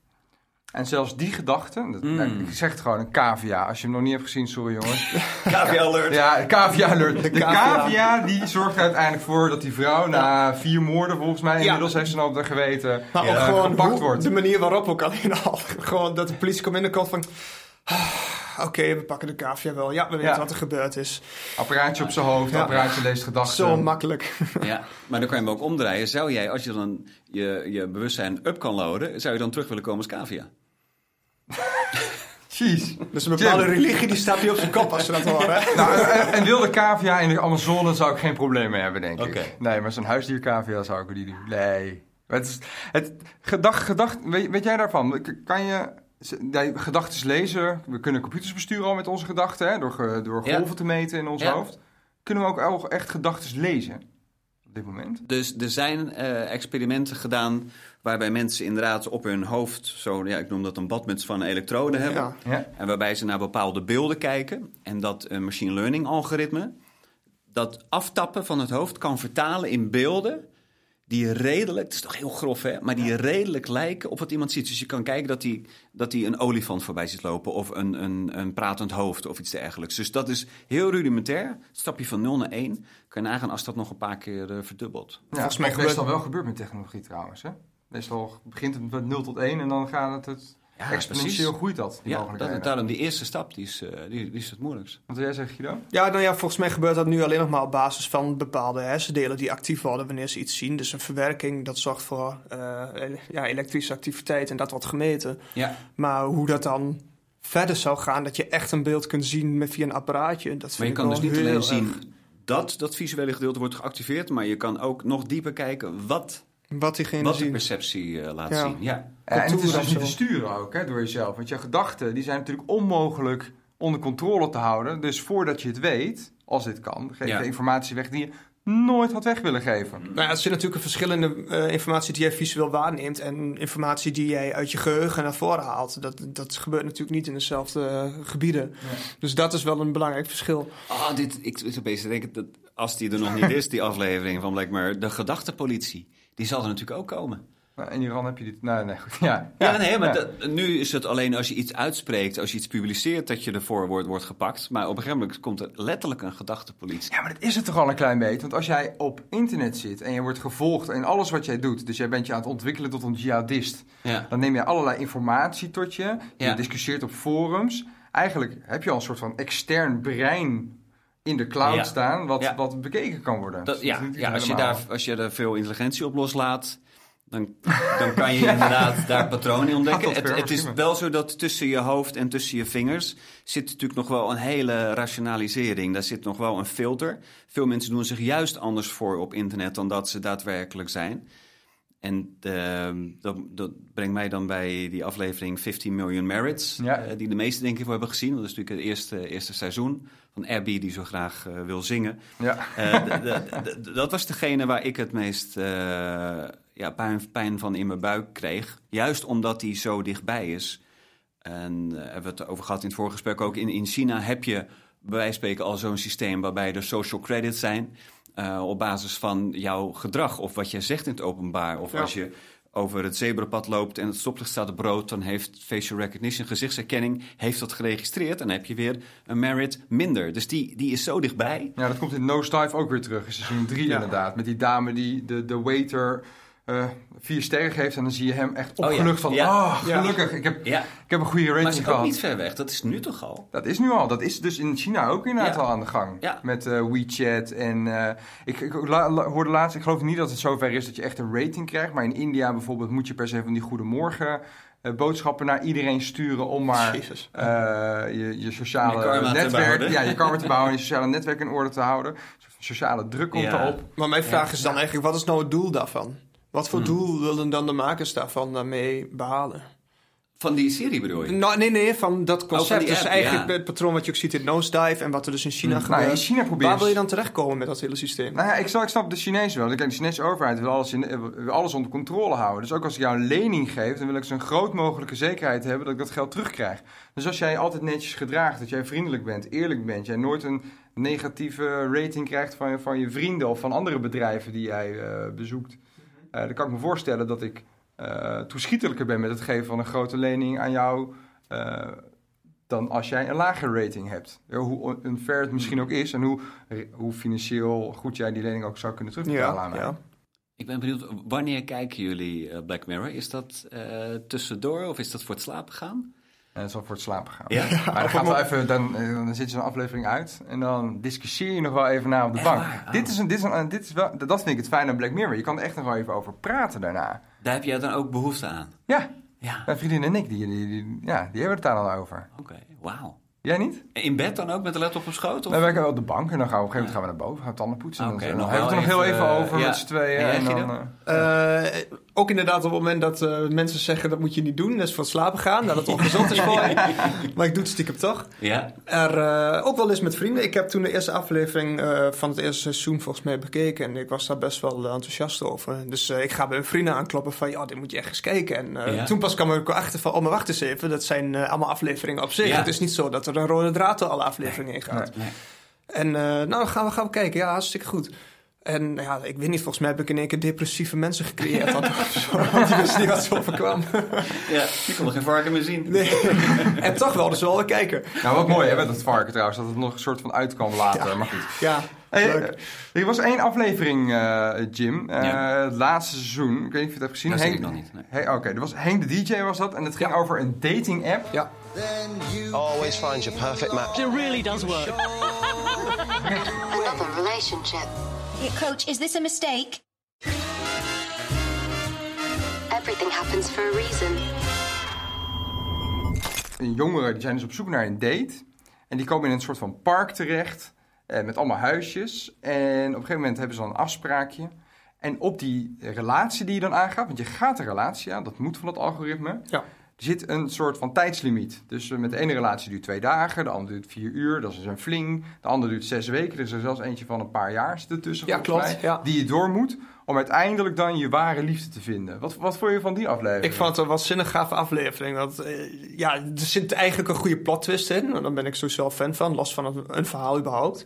[SPEAKER 1] En zelfs die gedachte, dat,
[SPEAKER 2] Mm.
[SPEAKER 1] nou, ik zeg het gewoon, een cavia. Als je hem nog niet hebt gezien, sorry jongens.
[SPEAKER 2] Cavia alert.
[SPEAKER 1] Ja, cavia alert. De,
[SPEAKER 3] cavia.
[SPEAKER 1] cavia die zorgt er uiteindelijk voor dat die vrouw na vier moorden volgens mij,
[SPEAKER 3] Ja.
[SPEAKER 1] inmiddels heeft ze dan op de geweten,
[SPEAKER 3] Maar
[SPEAKER 1] eh,
[SPEAKER 3] gewoon
[SPEAKER 1] gepakt wordt.
[SPEAKER 3] de manier waarop ook alleen al. gewoon dat de politie komt in de kant van... "Ah, Oké, we pakken de cavia wel. Ja, we weten
[SPEAKER 1] Ja.
[SPEAKER 3] wat er gebeurd is.
[SPEAKER 1] Apparaatje op zijn hoofd,
[SPEAKER 3] Ja.
[SPEAKER 1] apparaatje leest gedachten.
[SPEAKER 3] Zo makkelijk.
[SPEAKER 2] Ja, maar dan kan je hem ook omdraaien. Zou jij, als je dan je, je bewustzijn up kan loaden, zou je dan terug willen komen als cavia?
[SPEAKER 1] Jeez.
[SPEAKER 3] Dus een bepaalde religie die staat hier op zijn kop als ze dat horen. hè?
[SPEAKER 1] Nou, en, en wilde cavia in de Amazone zou ik geen probleem mee hebben, denk
[SPEAKER 2] Oké.
[SPEAKER 1] ik. Nee, maar zo'n huisdiercavia zou ik die doen. Nee. Het is, het, gedacht, gedacht, weet, weet jij daarvan? Kan je gedachten lezen? We kunnen computers besturen al met onze gedachten, hè? Door, door
[SPEAKER 2] Ja.
[SPEAKER 1] golven te meten in ons
[SPEAKER 2] Ja.
[SPEAKER 1] hoofd. Kunnen we ook al echt gedachten lezen op dit moment?
[SPEAKER 2] Dus er zijn eh, experimenten gedaan waarbij mensen inderdaad op hun hoofd, zo, ja, ik noem dat een badmuts van elektroden hebben.
[SPEAKER 3] Ja.
[SPEAKER 1] Ja.
[SPEAKER 2] En waarbij ze naar bepaalde beelden kijken. En dat een machine learning algoritme dat aftappen van het hoofd kan vertalen in beelden die redelijk, het is toch heel grof hè, maar die redelijk lijken op wat iemand ziet. Dus je kan kijken dat hij dat die een olifant voorbij ziet lopen of een, een, een pratend hoofd of iets dergelijks. Dus dat is heel rudimentair. Het stapje van 0 naar 1 kan je nagaan als dat nog een paar keer eh, verdubbelt.
[SPEAKER 1] Ja,
[SPEAKER 3] Volgens mij
[SPEAKER 1] meestal
[SPEAKER 3] gebeurt-
[SPEAKER 1] wel gebeurd met technologie trouwens. Hè? Meestal begint het met 0 tot 1 en dan gaat het, het exponentieel
[SPEAKER 2] precies.
[SPEAKER 1] groeit dat. Die
[SPEAKER 2] Ja, dat, daarom die eerste stap, die is, eh, die, die is het moeilijkst.
[SPEAKER 1] Wat wil jij zeggen, Guido?
[SPEAKER 3] Ja, nou ja, volgens mij gebeurt dat nu alleen nog maar op basis van bepaalde hersendelen die actief worden wanneer ze iets zien. Dus een verwerking, dat zorgt voor eh, ja, elektrische activiteit en dat wordt gemeten.
[SPEAKER 2] Ja.
[SPEAKER 3] Maar hoe dat dan verder zou gaan, dat je echt een beeld kunt zien met via een apparaatje, dat vind
[SPEAKER 2] Maar je
[SPEAKER 3] ik
[SPEAKER 2] kan dus niet alleen
[SPEAKER 3] erg-
[SPEAKER 2] zien dat dat visuele gedeelte wordt geactiveerd, maar je kan ook nog dieper kijken wat,
[SPEAKER 3] wat diegene
[SPEAKER 2] wat de
[SPEAKER 3] zien.
[SPEAKER 2] perceptie eh, laat
[SPEAKER 3] Ja.
[SPEAKER 2] zien. Ja.
[SPEAKER 1] En het is dus te sturen ook hè, door jezelf. Want je gedachten die zijn natuurlijk onmogelijk onder controle te houden. Dus voordat je het weet, als dit kan, geef je
[SPEAKER 2] Ja.
[SPEAKER 1] informatie weg die je nooit had weg willen geven.
[SPEAKER 3] Nou ja, er zit natuurlijk een verschillende eh, informatie die jij visueel waarneemt en informatie die jij uit je geheugen naar voren haalt. Dat, dat gebeurt natuurlijk niet in dezelfde gebieden. Dus dat is wel een belangrijk verschil.
[SPEAKER 2] Ah, dit, ik zit opeens te denken dat als die er nog niet is, die aflevering van Black Mirror, de gedachtepolitie, die zal er natuurlijk ook komen.
[SPEAKER 1] Nou, in Iran heb je dit... Nee, nee, goed. Ja,
[SPEAKER 2] Ja, nee, maar
[SPEAKER 1] ja.
[SPEAKER 2] dat- nu is het alleen als je iets uitspreekt, als je iets publiceert, dat je ervoor wordt, wordt gepakt. Maar op een gegeven moment komt er letterlijk een gedachtepolitie.
[SPEAKER 1] Ja, maar dat is het toch al een klein beetje. Want als jij op internet zit en je wordt gevolgd in alles wat jij doet... dus jij bent je aan het ontwikkelen tot een jihadist...
[SPEAKER 2] Ja.
[SPEAKER 1] dan neem je allerlei informatie tot je. Je discussieert op forums. Eigenlijk heb je al een soort van extern brein in de cloud
[SPEAKER 2] Ja.
[SPEAKER 1] staan... Wat,
[SPEAKER 2] Ja.
[SPEAKER 1] wat bekeken kan worden.
[SPEAKER 2] Dat,
[SPEAKER 1] Dus
[SPEAKER 2] ja, ja als, je daar, als je er veel intelligentie op loslaat, dan, dan kan je inderdaad daar patronen in ontdekken. Het, het is wel zo dat tussen je hoofd en tussen je vingers zit natuurlijk nog wel een hele rationalisering. Daar zit nog wel een filter. Veel mensen doen zich juist anders voor op internet dan dat ze daadwerkelijk zijn. En ehm, dat, dat brengt mij dan bij die aflevering 15 Million Merits,
[SPEAKER 1] Ja.
[SPEAKER 2] eh, die de meesten denk ik wel hebben gezien. Dat is natuurlijk het eerste, eerste seizoen van Abby die zo graag eh, wil zingen.
[SPEAKER 1] Ja.
[SPEAKER 2] Eh, dat was degene waar ik het meest eh, ja, pijn, pijn van in mijn buik kreeg. Juist omdat hij zo dichtbij is. En eh, hebben we het over gehad in het vorige gesprek ook. In, in China heb je bij wijze van spreken al zo'n systeem waarbij er social credits zijn. op basis van jouw gedrag of wat je zegt in het openbaar. Of
[SPEAKER 3] Ja.
[SPEAKER 2] als je over het zebrapad loopt en het stoplicht staat op brood, dan heeft facial recognition, gezichtsherkenning, heeft dat geregistreerd. En dan heb je weer een merit minder. Dus die, die is zo dichtbij.
[SPEAKER 1] Ja, dat komt in Nosedive ook weer terug. In seizoen 3
[SPEAKER 3] Ja.
[SPEAKER 1] inderdaad. Met die dame die de, de waiter eh, vier sterren geeft. En dan zie je hem echt
[SPEAKER 2] Oh ja.
[SPEAKER 1] opgelucht van...
[SPEAKER 2] Ja.
[SPEAKER 1] Oh, gelukkig. Ik heb,
[SPEAKER 2] Ja,
[SPEAKER 1] ik heb een goede
[SPEAKER 2] maar
[SPEAKER 1] rating
[SPEAKER 2] het is ook
[SPEAKER 1] gehad.
[SPEAKER 2] niet ver weg. Dat is nu toch al?
[SPEAKER 1] Dat is nu al. Dat is dus in China ook inderdaad
[SPEAKER 2] Ja.
[SPEAKER 1] al aan de gang.
[SPEAKER 2] Ja.
[SPEAKER 1] Met eh, WeChat en... eh, ik ik la- la- hoorde laatst, ik geloof niet dat het zover is dat je echt een rating krijgt. Maar in India bijvoorbeeld moet je per se van die goedemorgen... eh, boodschappen naar iedereen sturen om maar eh, je, je sociale
[SPEAKER 2] Je
[SPEAKER 1] netwerk, ja, je karma te bouwen, je sociale netwerk in orde te houden. Van sociale druk komt
[SPEAKER 2] Ja.
[SPEAKER 1] erop.
[SPEAKER 3] Maar mijn vraag is dan eigenlijk, wat is nou het doel daarvan? Wat voor
[SPEAKER 2] Hmm.
[SPEAKER 3] doel willen dan de makers daarvan daarmee behalen?
[SPEAKER 2] Van die serie bedoel je?
[SPEAKER 3] Nou, nee, nee, van dat concept.
[SPEAKER 2] die
[SPEAKER 3] dus
[SPEAKER 2] app,
[SPEAKER 3] eigenlijk
[SPEAKER 2] ja.
[SPEAKER 3] het patroon wat je ook ziet in Nosedive en wat er dus in China
[SPEAKER 1] Nou,
[SPEAKER 3] gebeurt.
[SPEAKER 1] in China probeer
[SPEAKER 3] Waar wil je dan terechtkomen met dat hele systeem?
[SPEAKER 1] Nou ja, ik, snap- ik snap de Chinezen wel. Kijk, de Chinese overheid wil alles, in, wil alles onder controle houden. Dus ook als ik jou een lening geef, dan wil ik zo'n groot mogelijke zekerheid hebben dat ik dat geld terugkrijg. Dus als jij altijd netjes gedraagt, dat jij vriendelijk bent, eerlijk bent, jij nooit een negatieve rating krijgt van je, van je vrienden of van andere bedrijven die jij eh, bezoekt, dan kan ik me voorstellen dat ik eh toeschietelijker ben met het geven van een grote lening aan jou. eh, dan als jij een lage rating hebt. Ja, Hoe unfair het misschien ook is en hoe, hoe financieel goed jij die lening ook zou kunnen terugbetalen aan mij.
[SPEAKER 3] ja.
[SPEAKER 2] Ik ben benieuwd, wanneer kijken jullie eh, Black Mirror? Is dat eh, tussendoor of is dat voor het slapen gaan?
[SPEAKER 1] En zal voor het slapen gaan.
[SPEAKER 2] Ja?
[SPEAKER 1] Maar dan, gaat wel even, dan, eh, dan zit je zo'n aflevering uit en dan discussieer je nog wel even na op de
[SPEAKER 2] Echt
[SPEAKER 1] bank.
[SPEAKER 2] Oh.
[SPEAKER 1] Dit is een, dit is een, dit is wel, dat vind ik het fijne aan Black Mirror. Je kan er echt nog wel even over praten daarna.
[SPEAKER 2] Daar heb jij dan ook behoefte aan?
[SPEAKER 1] Ja,
[SPEAKER 2] Ja,
[SPEAKER 1] mijn vriendin en ik, die, die, die- ja, die hebben het daar dan over.
[SPEAKER 2] oké, wauw.
[SPEAKER 1] Jij niet?
[SPEAKER 2] In bed dan ook met de laptop op schoot? Of?
[SPEAKER 1] Dan werken we op de bank en dan gaan we op een gegeven moment gaan we naar boven, gaan we tanden poetsen. En dan, dan hebben we het er nog heel
[SPEAKER 2] even,
[SPEAKER 1] even over
[SPEAKER 2] eh,
[SPEAKER 1] met z'n tweeën.
[SPEAKER 2] En jij,
[SPEAKER 1] En dan?
[SPEAKER 3] Ook inderdaad op het moment dat eh, mensen zeggen dat moet je niet doen, dat is voor het slapen gaan, dat het ongezond is voor je. Maar ik doe het stiekem toch.
[SPEAKER 2] Ja?
[SPEAKER 3] Er, eh, ook wel eens met vrienden. Ik heb toen de eerste aflevering eh, van het eerste seizoen volgens mij bekeken. En ik was daar best wel enthousiast over. Dus ik ga bij mijn vrienden aankloppen van... ja, dit moet je echt eens kijken. En
[SPEAKER 2] Ja.
[SPEAKER 3] toen pas kwam ik achter van... oh, maar wacht eens even. Dat zijn allemaal afleveringen op zich.
[SPEAKER 2] Ja.
[SPEAKER 3] Het is niet zo dat er een rode draad door alle afleveringen heen gaat.
[SPEAKER 2] Nee.
[SPEAKER 3] En nou, gaan we, gaan we kijken. Ja, hartstikke goed. En ja, ik weet niet, volgens mij heb ik in één keer depressieve mensen gecreëerd. Want, want die wisten niet wat ze overkwam.
[SPEAKER 2] Ja, je kon er geen varken meer zien.
[SPEAKER 3] Nee. en toch wel, dus wel weer kijken.
[SPEAKER 1] nou, wat mooi hè, met dat varken trouwens, dat het nog een soort van uitkwam later. Maar goed.
[SPEAKER 3] Ja,
[SPEAKER 1] Hey,
[SPEAKER 3] leuk.
[SPEAKER 1] eh, er was één aflevering, eh, Jim. Eh,
[SPEAKER 2] Ja.
[SPEAKER 1] Het laatste seizoen. Ik weet niet of je het hebt gezien.
[SPEAKER 2] Dat zie ik
[SPEAKER 1] Henk-
[SPEAKER 2] nog niet, nee.
[SPEAKER 1] Hey, Oké, er was Henk de DJ was dat. En het ging
[SPEAKER 3] Ja.
[SPEAKER 1] over een dating app.
[SPEAKER 3] Ja.
[SPEAKER 11] Always find your perfect match.
[SPEAKER 8] It really does work.
[SPEAKER 10] Another relationship.
[SPEAKER 13] Coach, is this a mistake?
[SPEAKER 10] Everything happens for a reason.
[SPEAKER 1] Jongeren die zijn dus op zoek naar een date. En die komen in een soort van park terecht. Eh, met allemaal huisjes. En op een gegeven moment hebben ze dan een afspraakje. En op die relatie die je dan aangaat, want je gaat een relatie aan, dat moet van het algoritme.
[SPEAKER 3] Ja.
[SPEAKER 1] Er zit een soort van tijdslimiet. Dus eh, met de ene relatie duurt twee dagen, de andere duurt vier uur, dat is een fling. De andere duurt zes weken, er is er zelfs eentje van een paar jaar ertussen.
[SPEAKER 3] Ja, klopt,
[SPEAKER 1] mij,
[SPEAKER 3] ja.
[SPEAKER 1] Die je door moet om uiteindelijk dan je ware liefde te vinden. Wat, wat vond je van die aflevering?
[SPEAKER 3] Ik vond het een waanzinnig gave aflevering. Want eh, ja, er zit eigenlijk een goede plot twist in. En daar ben ik sowieso fan van, los van een, een verhaal überhaupt.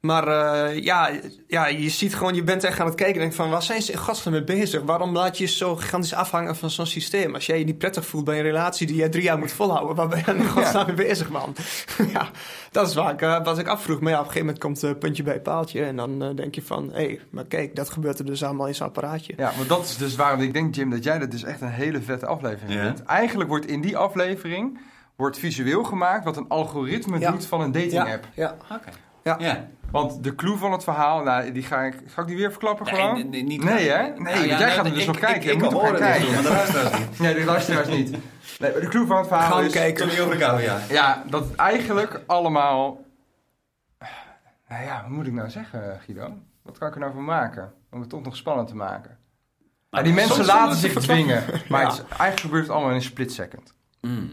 [SPEAKER 3] Maar eh, ja, ja, je ziet gewoon, je bent echt aan het kijken en denkt van, waar zijn ze in godsnaam mee bezig? Waarom laat je je zo gigantisch afhangen van zo'n systeem? Als jij je niet prettig voelt bij een relatie die jij drie jaar moet volhouden, waar ben je in godsnaam mee bezig, man? ja, dat is waar ik, eh, wat ik afvroeg. Maar ja, op een gegeven moment komt het puntje bij het paaltje en dan eh, denk je van, hé, hey, maar kijk, dat gebeurt er dus allemaal in zo'n apparaatje.
[SPEAKER 1] Ja, maar dat is dus waarom ik denk, Jim, dat jij dat dus echt een hele vette aflevering
[SPEAKER 2] Ja.
[SPEAKER 1] vindt. Eigenlijk wordt in die aflevering wordt visueel gemaakt wat een algoritme
[SPEAKER 3] Ja.
[SPEAKER 1] doet van een dating
[SPEAKER 3] Ja,
[SPEAKER 1] app.
[SPEAKER 3] ja.
[SPEAKER 2] Oké.
[SPEAKER 3] Ja.
[SPEAKER 2] Ja.
[SPEAKER 1] Want de clue van het verhaal, nou, die ga ik, ga ik die weer verklappen
[SPEAKER 2] Nee,
[SPEAKER 1] gewoon?
[SPEAKER 2] nee, nee, niet
[SPEAKER 1] nee hè? Nee,
[SPEAKER 2] Nou
[SPEAKER 1] want
[SPEAKER 2] ja,
[SPEAKER 1] jij
[SPEAKER 2] nou,
[SPEAKER 1] gaat hem dus
[SPEAKER 2] ik-
[SPEAKER 1] nog
[SPEAKER 2] ik-
[SPEAKER 1] kijken.
[SPEAKER 2] ik
[SPEAKER 1] Je moet
[SPEAKER 2] horen
[SPEAKER 1] kijken.
[SPEAKER 2] maar de luisteraars niet.
[SPEAKER 1] Nee, de luisteraars niet. Nee, maar de clue van het verhaal
[SPEAKER 3] Gaan
[SPEAKER 1] is...
[SPEAKER 3] kijken.
[SPEAKER 2] Tony ja.
[SPEAKER 1] Ja, dat het eigenlijk allemaal... Nou ja, wat moet ik nou zeggen, Guido? Wat kan ik er nou van maken? Om het toch nog spannend te maken. Ja, die mensen laten zich dwingen. Maar
[SPEAKER 3] Ja.
[SPEAKER 1] het is- eigenlijk gebeurt het allemaal in een split second.
[SPEAKER 2] Mm,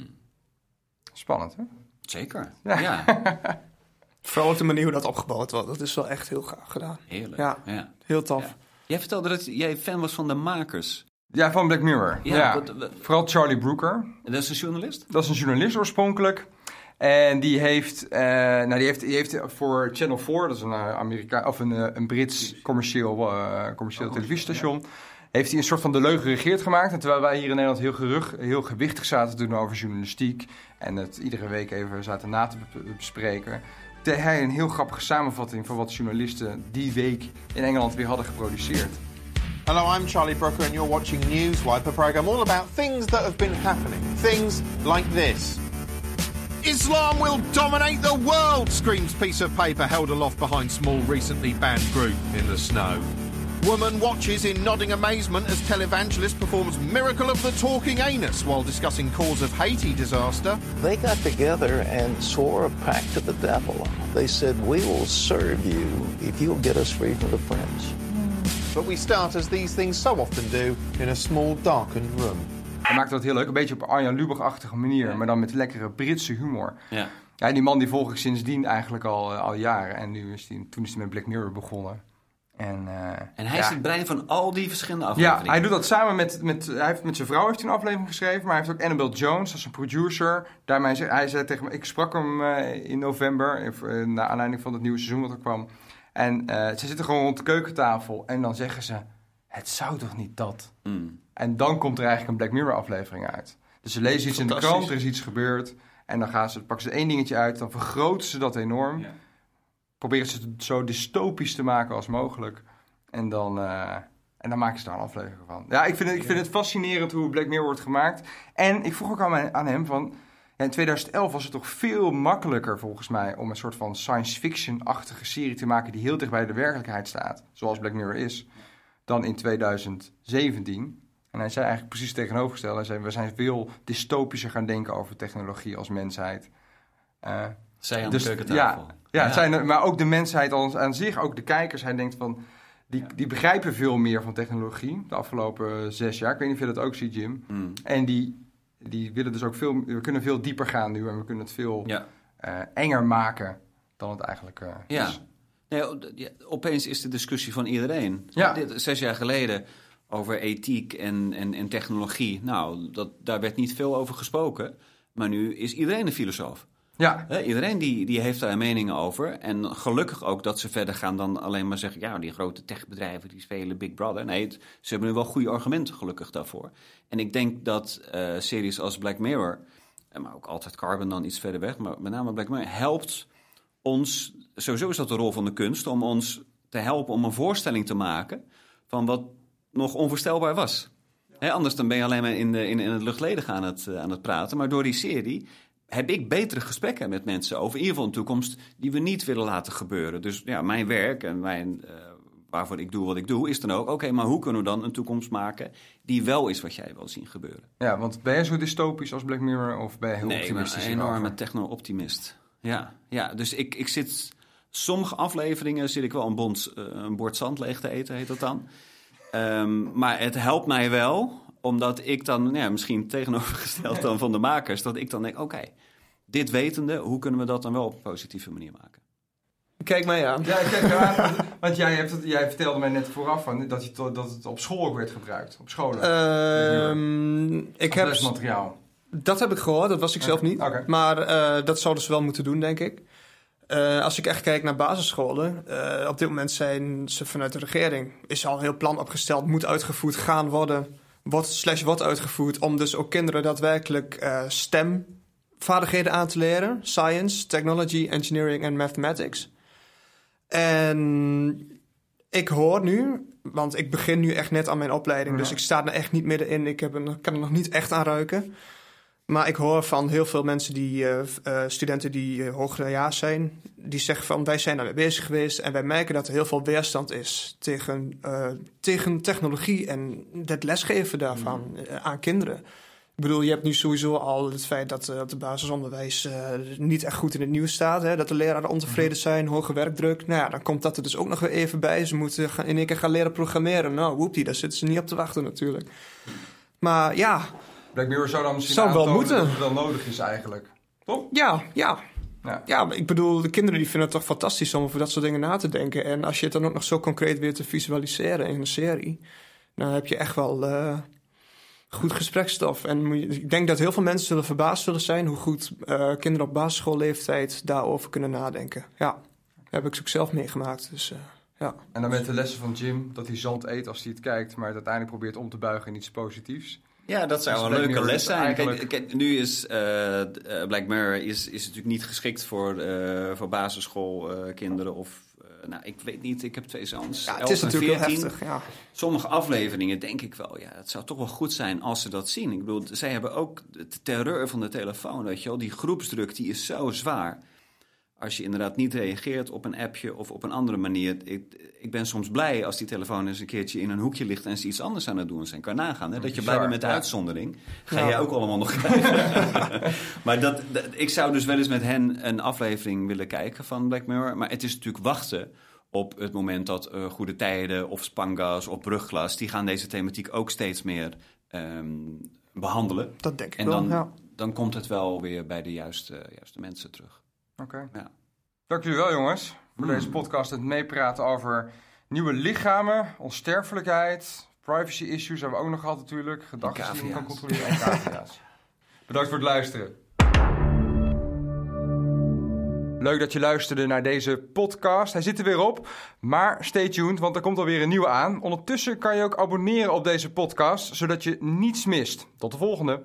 [SPEAKER 1] Spannend, hè?
[SPEAKER 2] zeker.
[SPEAKER 1] Ja.
[SPEAKER 2] Ja.
[SPEAKER 3] Vooral op de manier hoe dat opgebouwd wordt. Dat is wel echt heel gaaf gedaan.
[SPEAKER 2] heerlijk.
[SPEAKER 3] Ja.
[SPEAKER 2] Ja.
[SPEAKER 3] Heel tof.
[SPEAKER 2] Ja. Jij vertelde dat jij fan was van de makers.
[SPEAKER 1] Ja, van Black Mirror.
[SPEAKER 2] Ja,
[SPEAKER 1] Ja,
[SPEAKER 2] wat- wat-
[SPEAKER 1] Vooral Charlie Brooker.
[SPEAKER 2] Dat is een journalist?
[SPEAKER 1] Dat is een journalist oorspronkelijk. En die heeft, eh, nou, die heeft, die heeft voor Channel 4, dat is een, eh, Amerika of een, eh, een Brits commercieel, eh, commercieel televisiestation, heeft hij een soort van de leugen regeerd gemaakt. En terwijl wij hier in Nederland heel, gerug, heel gewichtig zaten te doen over journalistiek en het iedere week even zaten na te be- bespreken, deed hij een heel grappige samenvatting van wat journalisten die week in Engeland weer hadden geproduceerd.
[SPEAKER 14] Hello, I'm Charlie Brooker, and you're watching Newswipe, a program all about things that have been happening. Things like this. Islam will dominate the world, screams piece of paper held aloft behind small, recently banned group in the snow. Woman watches in nodding amazement as televangelist performs Miracle of the Talking Anus while discussing cause of Haiti disaster.
[SPEAKER 15] They got together and swore a pact to the devil. They said, We will serve you if you'll get us free from the French.
[SPEAKER 14] But we start, as these things so often do, in a small, darkened room.
[SPEAKER 1] Hij maakte dat heel leuk, een beetje op Arjan Lubach-achtige manier, maar dan met lekkere Britse humor.
[SPEAKER 2] Ja.
[SPEAKER 1] Ja, die man die volg ik sindsdien eigenlijk al, eh, al jaren. En nu is die, toen is hij met Black Mirror begonnen. En, eh,
[SPEAKER 2] En hij
[SPEAKER 1] ja.
[SPEAKER 2] is het brein van al die verschillende
[SPEAKER 1] Ja,
[SPEAKER 2] afleveringen.
[SPEAKER 1] hij doet dat samen met, met, hij heeft met zijn vrouw heeft hij een aflevering geschreven, maar hij heeft ook Annabelle Jones, is een producer. Daarmee, zei- hij zei tegen me, ik sprak hem eh, in november, eh, naar aanleiding van het nieuwe seizoen wat er kwam. En eh, ze zitten gewoon rond de keukentafel en dan zeggen ze, het zou toch niet dat?
[SPEAKER 2] Mm.
[SPEAKER 1] En dan komt er eigenlijk een Black Mirror aflevering uit. Dus ze lezen iets in de krant, er is iets gebeurd. En dan gaan ze, pakken ze één dingetje uit, dan vergroten ze dat enorm. Proberen ze het zo dystopisch te maken als mogelijk. En dan, eh, en dan maken ze daar een aflevering van. Ja, ik vind het, ik vind het fascinerend hoe Black Mirror wordt gemaakt. En ik vroeg ook aan, mijn- aan hem van... ja, in 2011 was het toch veel makkelijker volgens mij... om een soort van science fiction-achtige serie te maken... die heel dicht bij de werkelijkheid staat. Zoals Black Mirror is. Dan in 2017. En hij zei eigenlijk precies het tegenovergestelde. Hij zei, we zijn veel dystopischer gaan denken over technologie als mensheid. Eh,
[SPEAKER 2] Zij aan de keukentafel.
[SPEAKER 1] Ja, ja,
[SPEAKER 2] Ja.
[SPEAKER 1] Zijn, maar ook de mensheid aan zich, ook de kijkers. Hij denkt van, die, die begrijpen veel meer van technologie de afgelopen zes jaar. Ik weet niet of je dat ook ziet, Jim.
[SPEAKER 2] Mm.
[SPEAKER 1] En die, die willen dus ook veel, we kunnen veel dieper gaan nu en we kunnen het veel
[SPEAKER 2] Ja.
[SPEAKER 1] eh, enger maken dan het eigenlijk eh,
[SPEAKER 2] Ja.
[SPEAKER 1] is.
[SPEAKER 2] Nee, opeens is de discussie van iedereen.
[SPEAKER 1] Ja.
[SPEAKER 2] Dit, zes jaar geleden over ethiek en, en, en technologie. Nou, dat, daar werd niet veel over gesproken. Maar nu is iedereen een filosoof.
[SPEAKER 1] Ja.
[SPEAKER 2] Iedereen die, die heeft daar meningen over. En gelukkig ook dat ze verder gaan dan alleen maar zeggen... ja, die grote techbedrijven die spelen Big Brother. Nee, ze hebben nu wel goede argumenten gelukkig daarvoor. En ik denk dat eh, series als Black Mirror... en maar ook altijd Carbon dan iets verder weg... maar met name Black Mirror helpt ons... sowieso is dat de rol van de kunst... om ons te helpen om een voorstelling te maken... van wat nog onvoorstelbaar was. Anders dan ben je alleen maar in, de, in, in het luchtledige aan het, eh, aan het praten. Maar door die serie heb ik betere gesprekken met mensen over in ieder geval een toekomst die we niet willen laten gebeuren. Dus ja, mijn werk en mijn, eh, waarvoor ik doe wat ik doe, is dan ook, oké, maar hoe kunnen we dan een toekomst maken die wel is wat jij wil zien gebeuren?
[SPEAKER 1] Ja, want ben je zo dystopisch als Black Mirror of ben je heel
[SPEAKER 2] nee,
[SPEAKER 1] optimistisch
[SPEAKER 2] een enorme techno-optimist. Ja, ja, dus ik, ik zit, sommige afleveringen zit ik wel een, bond, eh, een bord zand leeg te eten, heet dat dan. Ehm, maar het helpt mij wel, omdat ik dan, ja, misschien tegenovergesteld dan van de makers, dat ik dan denk, oké, dit wetende, hoe kunnen we dat dan wel op een positieve manier maken?
[SPEAKER 3] Kijk mij aan.
[SPEAKER 1] Ja, kijk, want jij, hebt het, jij vertelde mij net vooraf van, dat, je, to- dat het op school ook werd gebruikt. Op scholen.
[SPEAKER 3] Ehm, ik
[SPEAKER 1] Als
[SPEAKER 3] heb,
[SPEAKER 1] lesmateriaal.
[SPEAKER 3] dat heb ik gehoord, dat was ik zelf niet. Maar eh, dat zouden ze wel moeten doen, denk ik. Eh, als ik echt kijk naar basisscholen, eh, op dit moment zijn ze vanuit de regering, is al een heel plan opgesteld, moet uitgevoerd gaan worden, wordt slash wordt uitgevoerd, om dus ook kinderen daadwerkelijk eh, stemvaardigheden aan te leren. Science, technology, engineering en mathematics. En ik hoor nu, want ik begin nu echt net aan mijn opleiding, dus ik sta er echt niet middenin. Ik heb er, kan er nog niet echt aan ruiken. Maar ik hoor van heel veel mensen, die, eh, eh, studenten die uh, hogerjaars zijn, die zeggen van wij zijn daarmee bezig geweest en wij merken dat er heel veel weerstand is tegen, eh, tegen technologie en het lesgeven daarvan eh, aan kinderen. Ik bedoel, je hebt nu sowieso al het feit dat eh, op de basisonderwijs eh, niet echt goed in het nieuws staat. Hè? Dat de leraren ontevreden zijn, hoge werkdruk. Nou ja, dan komt dat er dus ook nog weer even bij. Ze moeten gaan- in één keer gaan leren programmeren. Nou, woepie, daar zitten ze niet op te wachten natuurlijk. Maar ja,
[SPEAKER 1] Black Mirror zou dan misschien
[SPEAKER 3] Zou wel moeten.
[SPEAKER 1] dat het wel nodig is eigenlijk. Toch?
[SPEAKER 3] ja, ja.
[SPEAKER 1] Ja.
[SPEAKER 3] Ja, ik bedoel, de kinderen die vinden het toch fantastisch om over dat soort dingen na te denken. En als je het dan ook nog zo concreet weer te visualiseren in een serie, dan heb je echt wel, eh, goed gesprekstof. En moet je- ik denk dat heel veel mensen zullen verbaasd zullen zijn hoe goed eh, kinderen op basisschoolleeftijd daarover kunnen nadenken. Ja, dat heb ik ook zelf meegemaakt. Dus eh, ja.
[SPEAKER 1] En dan met de lessen van Jim, dat hij zand eet als hij het kijkt, maar het uiteindelijk probeert om te buigen in iets positiefs.
[SPEAKER 2] Ja, dat zou
[SPEAKER 1] Dus
[SPEAKER 2] wel een
[SPEAKER 1] Black
[SPEAKER 2] leuke
[SPEAKER 1] Mirror
[SPEAKER 2] les zijn.
[SPEAKER 1] eigenlijk-
[SPEAKER 2] Kijk, kijk, nu is eh, Black Mirror is, is natuurlijk niet geschikt voor, eh voor basisschoolkinderen of... nou, ik weet niet, ik heb twee zoons.
[SPEAKER 3] Ja, het
[SPEAKER 2] 11
[SPEAKER 3] is natuurlijk heel
[SPEAKER 2] 14.
[SPEAKER 3] heftig. Ja.
[SPEAKER 2] Sommige afleveringen denk ik wel, ja, het zou toch wel goed zijn als ze dat zien. Ik bedoel, zij hebben ook de terreur van de telefoon, weet je wel. Die groepsdruk, die is zo zwaar. Als je inderdaad niet reageert op een appje of op een andere manier. Ik, ik ben soms blij als die telefoon eens een keertje in een hoekje ligt en ze iets anders aan het doen zijn. Kan nagaan, hè? dat je blij bent met de uitzondering. Ga
[SPEAKER 3] Ja.
[SPEAKER 2] jij ook allemaal nog krijgen. maar dat, dat- ik zou dus wel eens met hen een aflevering willen kijken van Black Mirror. Maar het is natuurlijk wachten op het moment dat eh, Goede Tijden of Spangas of Brugglas... die gaan deze thematiek ook steeds meer ehm, behandelen.
[SPEAKER 3] Dat denk ik
[SPEAKER 2] en
[SPEAKER 3] wel,
[SPEAKER 2] dan,
[SPEAKER 3] ja.
[SPEAKER 2] dan komt het wel weer bij de juiste, juiste mensen terug.
[SPEAKER 1] Oké.
[SPEAKER 2] Ja.
[SPEAKER 1] Dank jullie wel, jongens, voor
[SPEAKER 2] Hmm.
[SPEAKER 1] deze podcast. Het meepraten over nieuwe lichamen, onsterfelijkheid, privacy issues hebben we ook nog gehad natuurlijk. Gedachten die je kan controleren en. Bedankt voor het luisteren. Leuk dat je luisterde naar deze podcast. Hij zit er weer op, maar stay tuned, want er komt alweer een nieuwe aan. Ondertussen kan je ook abonneren op deze podcast, zodat je niets mist. Tot de volgende.